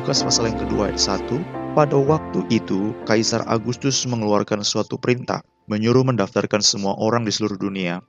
Lukas pasal yang kedua ayat 1, pada waktu itu Kaisar Agustus mengeluarkan suatu perintah, menyuruh mendaftarkan semua orang di seluruh dunia.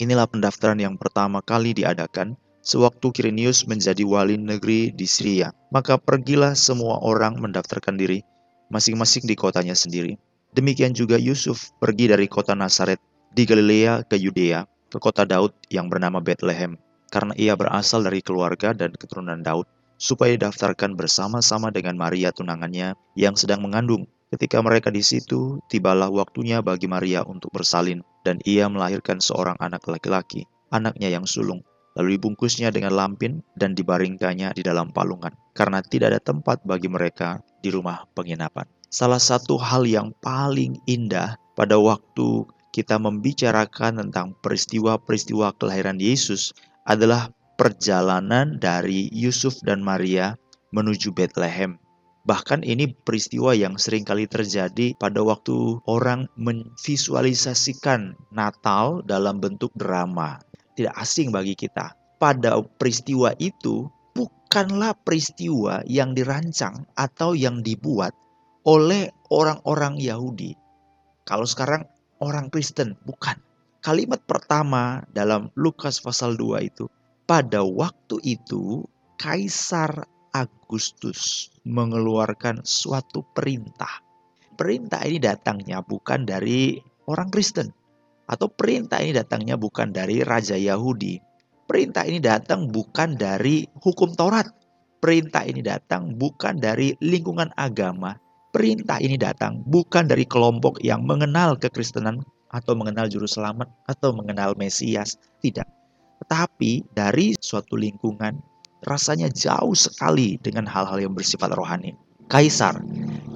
Inilah pendaftaran yang pertama kali diadakan sewaktu Kirenius menjadi wali negeri di Syria. Maka pergilah semua orang mendaftarkan diri, masing-masing di kotanya sendiri. Demikian juga Yusuf pergi dari kota Nazaret di Galilea ke Yudea, ke kota Daud yang bernama Bethlehem, karena ia berasal dari keluarga dan keturunan Daud supaya didaftarkan bersama-sama dengan Maria tunangannya yang sedang mengandung. Ketika mereka di situ, tibalah waktunya bagi Maria untuk bersalin, dan ia melahirkan seorang anak laki-laki, anaknya yang sulung. Lalu dibungkusnya dengan lampin dan dibaringkannya di dalam palungan, karena tidak ada tempat bagi mereka di rumah penginapan. Salah satu hal yang paling indah pada waktu kita membicarakan tentang peristiwa-peristiwa kelahiran Yesus adalah perjalanan dari Yusuf dan Maria menuju Bethlehem. Bahkan ini peristiwa yang sering kali terjadi pada waktu orang memvisualisasikan Natal dalam bentuk drama. Tidak asing bagi kita. Pada peristiwa itu bukanlah peristiwa yang dirancang atau yang dibuat oleh orang-orang Yahudi. Kalau sekarang orang Kristen, bukan. Kalimat pertama dalam Lukas pasal 2 itu pada waktu itu, Kaisar Agustus mengeluarkan suatu perintah. Perintah ini datangnya bukan dari orang Kristen, atau perintah ini datangnya bukan dari raja Yahudi. Perintah ini datang bukan dari hukum Taurat. Perintah ini datang bukan dari lingkungan agama. Perintah ini datang bukan dari kelompok yang mengenal kekristenan atau mengenal juru selamat atau mengenal Mesias. Tidak tetapi dari suatu lingkungan rasanya jauh sekali dengan hal-hal yang bersifat rohani. Kaisar,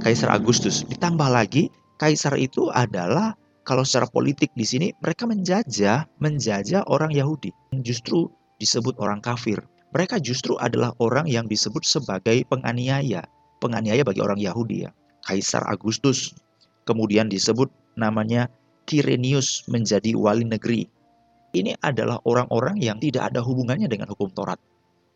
Kaisar Agustus. Ditambah lagi, Kaisar itu adalah kalau secara politik di sini mereka menjajah, menjajah orang Yahudi. Justru disebut orang kafir. Mereka justru adalah orang yang disebut sebagai penganiaya. Penganiaya bagi orang Yahudi ya. Kaisar Agustus. Kemudian disebut namanya Kirenius menjadi wali negeri ini adalah orang-orang yang tidak ada hubungannya dengan hukum Taurat.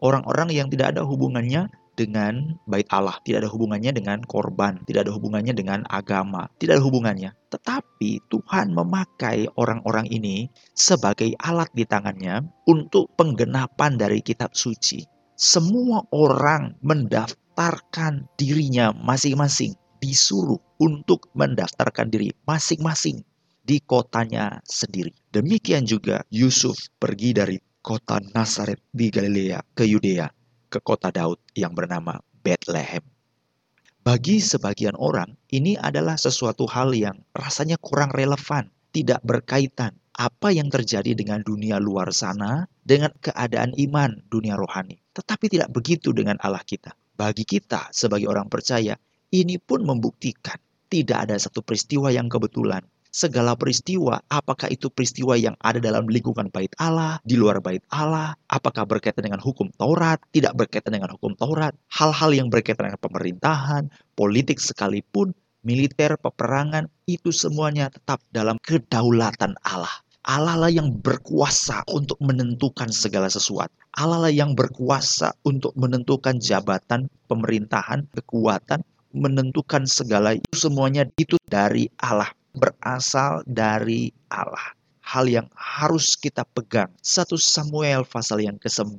Orang-orang yang tidak ada hubungannya dengan bait Allah, tidak ada hubungannya dengan korban, tidak ada hubungannya dengan agama, tidak ada hubungannya. Tetapi Tuhan memakai orang-orang ini sebagai alat di tangannya untuk penggenapan dari kitab suci. Semua orang mendaftarkan dirinya masing-masing, disuruh untuk mendaftarkan diri masing-masing di kotanya sendiri. Demikian juga Yusuf pergi dari kota Nazaret di Galilea ke Yudea, ke kota Daud yang bernama Bethlehem. Bagi sebagian orang, ini adalah sesuatu hal yang rasanya kurang relevan, tidak berkaitan apa yang terjadi dengan dunia luar sana dengan keadaan iman dunia rohani. Tetapi tidak begitu dengan Allah kita. Bagi kita sebagai orang percaya, ini pun membuktikan tidak ada satu peristiwa yang kebetulan, segala peristiwa, apakah itu peristiwa yang ada dalam lingkungan bait Allah, di luar bait Allah, apakah berkaitan dengan hukum Taurat, tidak berkaitan dengan hukum Taurat, hal-hal yang berkaitan dengan pemerintahan, politik sekalipun, militer, peperangan, itu semuanya tetap dalam kedaulatan Allah. Allah lah yang berkuasa untuk menentukan segala sesuatu. Allah lah yang berkuasa untuk menentukan jabatan, pemerintahan, kekuatan, menentukan segala itu semuanya itu dari Allah berasal dari Allah. Hal yang harus kita pegang. 1 Samuel pasal yang ke-9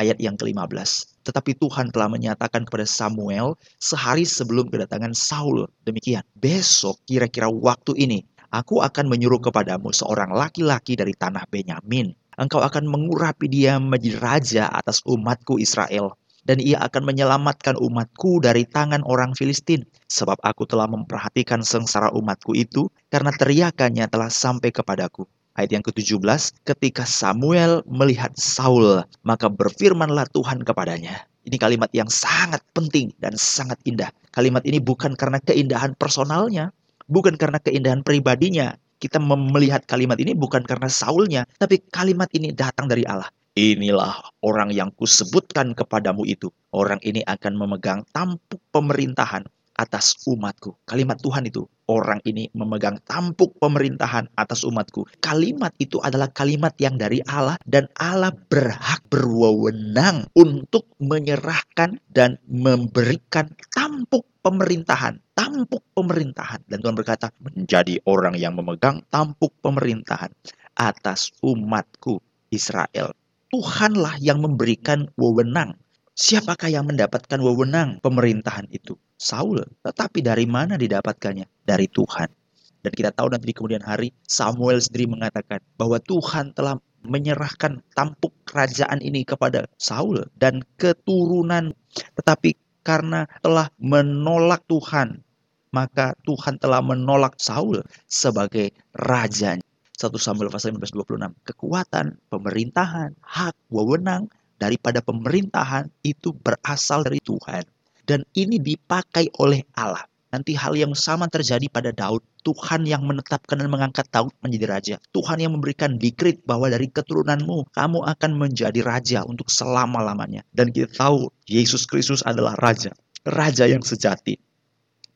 ayat yang ke-15. Tetapi Tuhan telah menyatakan kepada Samuel sehari sebelum kedatangan Saul. Demikian, besok kira-kira waktu ini aku akan menyuruh kepadamu seorang laki-laki dari tanah Benyamin. Engkau akan mengurapi dia menjadi raja atas umatku Israel dan ia akan menyelamatkan umatku dari tangan orang Filistin. Sebab aku telah memperhatikan sengsara umatku itu, karena teriakannya telah sampai kepadaku. Ayat yang ke-17, ketika Samuel melihat Saul, maka berfirmanlah Tuhan kepadanya. Ini kalimat yang sangat penting dan sangat indah. Kalimat ini bukan karena keindahan personalnya, bukan karena keindahan pribadinya. Kita melihat kalimat ini bukan karena Saulnya, tapi kalimat ini datang dari Allah. Inilah orang yang kusebutkan kepadamu itu. Orang ini akan memegang tampuk pemerintahan atas umatku. Kalimat Tuhan itu, orang ini memegang tampuk pemerintahan atas umatku. Kalimat itu adalah kalimat yang dari Allah dan Allah berhak berwenang untuk menyerahkan dan memberikan tampuk pemerintahan, tampuk pemerintahan. Dan Tuhan berkata, menjadi orang yang memegang tampuk pemerintahan atas umatku Israel. Tuhanlah yang memberikan wewenang Siapakah yang mendapatkan wewenang pemerintahan itu? Saul. Tetapi dari mana didapatkannya? Dari Tuhan. Dan kita tahu nanti di kemudian hari Samuel sendiri mengatakan bahwa Tuhan telah menyerahkan tampuk kerajaan ini kepada Saul dan keturunan. Tetapi karena telah menolak Tuhan, maka Tuhan telah menolak Saul sebagai raja. 1 Samuel pasal 15 26. Kekuatan, pemerintahan, hak, wewenang daripada pemerintahan itu berasal dari Tuhan. Dan ini dipakai oleh Allah. Nanti hal yang sama terjadi pada Daud. Tuhan yang menetapkan dan mengangkat Daud menjadi raja. Tuhan yang memberikan dikrit bahwa dari keturunanmu kamu akan menjadi raja untuk selama-lamanya. Dan kita tahu Yesus Kristus adalah raja. Raja yang sejati.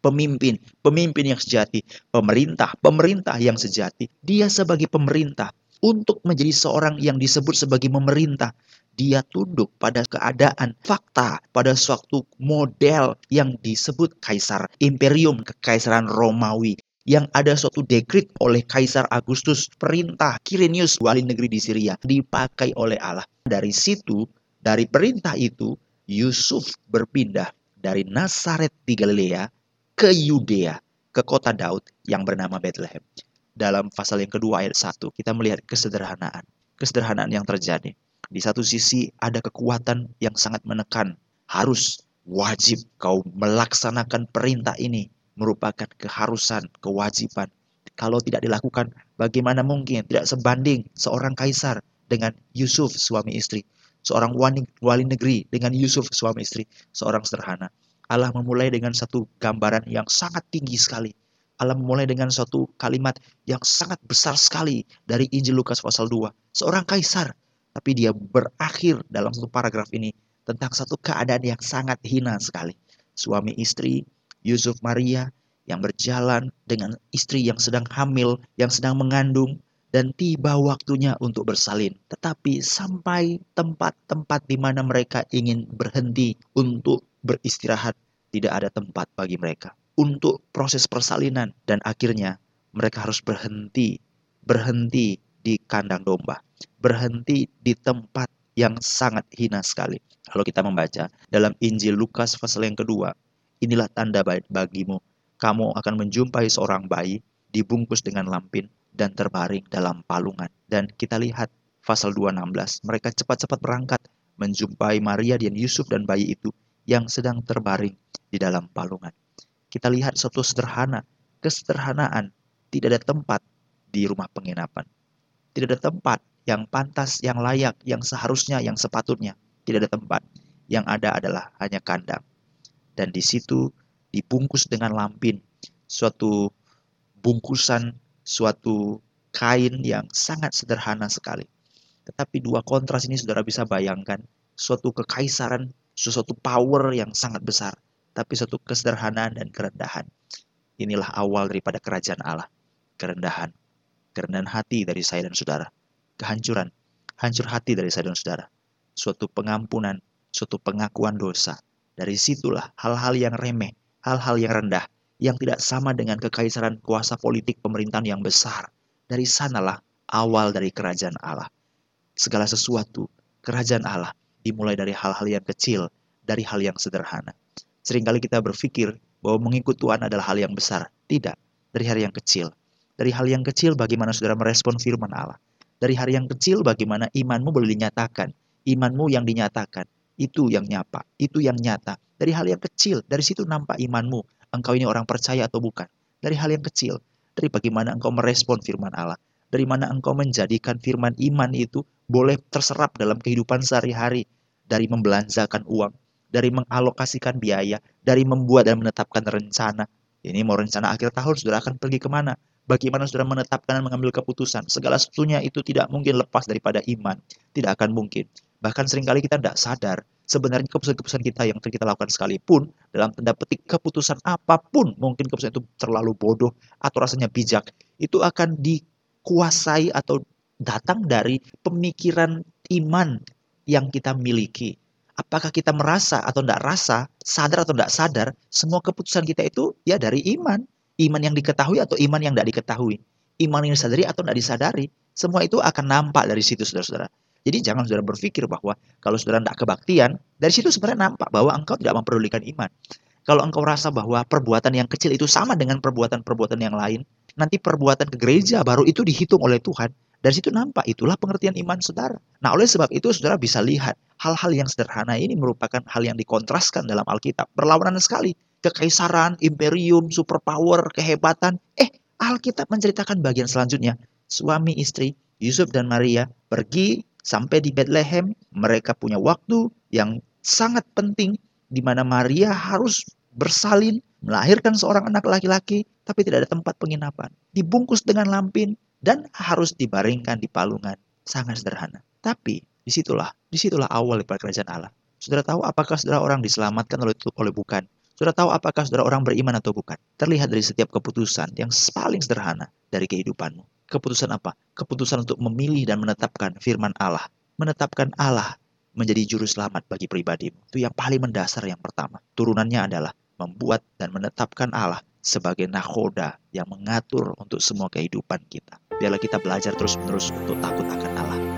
Pemimpin, pemimpin yang sejati. Pemerintah, pemerintah yang sejati. Dia sebagai pemerintah untuk menjadi seorang yang disebut sebagai pemerintah dia tunduk pada keadaan fakta pada suatu model yang disebut kaisar imperium kekaisaran Romawi yang ada suatu dekrit oleh Kaisar Agustus perintah Quirinius wali negeri di Syria dipakai oleh Allah. Dari situ, dari perintah itu, Yusuf berpindah dari Nazaret di Galilea ke Yudea, ke kota Daud yang bernama Bethlehem. Dalam pasal yang kedua ayat 1, kita melihat kesederhanaan. Kesederhanaan yang terjadi. Di satu sisi ada kekuatan yang sangat menekan. Harus, wajib kau melaksanakan perintah ini. Merupakan keharusan, kewajiban. Kalau tidak dilakukan, bagaimana mungkin tidak sebanding seorang kaisar dengan Yusuf suami istri. Seorang wali, wali negeri dengan Yusuf suami istri. Seorang sederhana. Allah memulai dengan satu gambaran yang sangat tinggi sekali. Allah memulai dengan suatu kalimat yang sangat besar sekali dari Injil Lukas pasal 2. Seorang kaisar tapi dia berakhir dalam satu paragraf ini tentang satu keadaan yang sangat hina sekali. Suami istri, Yusuf Maria, yang berjalan dengan istri yang sedang hamil, yang sedang mengandung, dan tiba waktunya untuk bersalin. Tetapi sampai tempat-tempat di mana mereka ingin berhenti untuk beristirahat, tidak ada tempat bagi mereka untuk proses persalinan dan akhirnya mereka harus berhenti berhenti di kandang domba, berhenti di tempat yang sangat hina sekali. Kalau kita membaca dalam Injil Lukas pasal yang kedua, inilah tanda bagimu, kamu akan menjumpai seorang bayi dibungkus dengan lampin dan terbaring dalam palungan. Dan kita lihat pasal 216, mereka cepat-cepat berangkat menjumpai Maria dan Yusuf dan bayi itu yang sedang terbaring di dalam palungan. Kita lihat satu sederhana, kesederhanaan, tidak ada tempat di rumah penginapan. Tidak ada tempat yang pantas, yang layak, yang seharusnya, yang sepatutnya. Tidak ada tempat. Yang ada adalah hanya kandang. Dan di situ dibungkus dengan lampin. Suatu bungkusan, suatu kain yang sangat sederhana sekali. Tetapi dua kontras ini saudara bisa bayangkan. Suatu kekaisaran, suatu power yang sangat besar. Tapi suatu kesederhanaan dan kerendahan. Inilah awal daripada kerajaan Allah. Kerendahan, kerendahan hati dari saya dan saudara, kehancuran, hancur hati dari saya dan saudara, suatu pengampunan, suatu pengakuan dosa. Dari situlah hal-hal yang remeh, hal-hal yang rendah, yang tidak sama dengan kekaisaran kuasa politik pemerintahan yang besar. Dari sanalah awal dari kerajaan Allah. Segala sesuatu, kerajaan Allah dimulai dari hal-hal yang kecil, dari hal yang sederhana. Seringkali kita berpikir bahwa mengikut Tuhan adalah hal yang besar. Tidak, dari hal yang kecil. Dari hal yang kecil bagaimana saudara merespon firman Allah. Dari hal yang kecil bagaimana imanmu boleh dinyatakan. Imanmu yang dinyatakan. Itu yang nyapa. Itu yang nyata. Dari hal yang kecil. Dari situ nampak imanmu. Engkau ini orang percaya atau bukan. Dari hal yang kecil. Dari bagaimana engkau merespon firman Allah. Dari mana engkau menjadikan firman iman itu boleh terserap dalam kehidupan sehari-hari. Dari membelanjakan uang. Dari mengalokasikan biaya. Dari membuat dan menetapkan rencana. Ini mau rencana akhir tahun, saudara akan pergi ke mana? Bagaimana saudara menetapkan dan mengambil keputusan? Segala sesuatunya itu tidak mungkin lepas daripada iman. Tidak akan mungkin. Bahkan sering kali kita tidak sadar sebenarnya keputusan-keputusan kita yang kita lakukan sekalipun dalam tanda petik keputusan apa pun mungkin keputusan itu terlalu bodoh atau rasanya bijak itu akan dikuasai atau datang dari pemikiran iman yang kita miliki. Apakah kita merasa atau tidak rasa, sadar atau tidak sadar, semua keputusan kita itu ya dari iman. Iman yang diketahui atau iman yang tidak diketahui. Iman yang disadari atau tidak disadari. Semua itu akan nampak dari situ saudara-saudara. Jadi jangan saudara berpikir bahwa kalau saudara tidak kebaktian, dari situ sebenarnya nampak bahwa engkau tidak memperdulikan iman. Kalau engkau rasa bahwa perbuatan yang kecil itu sama dengan perbuatan-perbuatan yang lain, nanti perbuatan ke gereja baru itu dihitung oleh Tuhan. Dari situ nampak itulah pengertian iman saudara. Nah oleh sebab itu saudara bisa lihat hal-hal yang sederhana ini merupakan hal yang dikontraskan dalam Alkitab. Berlawanan sekali. Kekaisaran, imperium, superpower, kehebatan. Eh Alkitab menceritakan bagian selanjutnya. Suami istri, Yusuf dan Maria pergi sampai di Bethlehem. Mereka punya waktu yang sangat penting di mana Maria harus bersalin, melahirkan seorang anak laki-laki, tapi tidak ada tempat penginapan. Dibungkus dengan lampin, dan harus dibaringkan di palungan. Sangat sederhana. Tapi di situlah, di situlah awal dari kerajaan Allah. Saudara tahu apakah saudara orang diselamatkan oleh, oleh bukan? Saudara tahu apakah saudara orang beriman atau bukan? Terlihat dari setiap keputusan yang paling sederhana dari kehidupanmu. Keputusan apa? Keputusan untuk memilih dan menetapkan firman Allah. Menetapkan Allah menjadi juru selamat bagi pribadimu. Itu yang paling mendasar yang pertama. Turunannya adalah membuat dan menetapkan Allah sebagai nakoda yang mengatur untuk semua kehidupan kita. Biarlah kita belajar terus-menerus untuk takut akan Allah.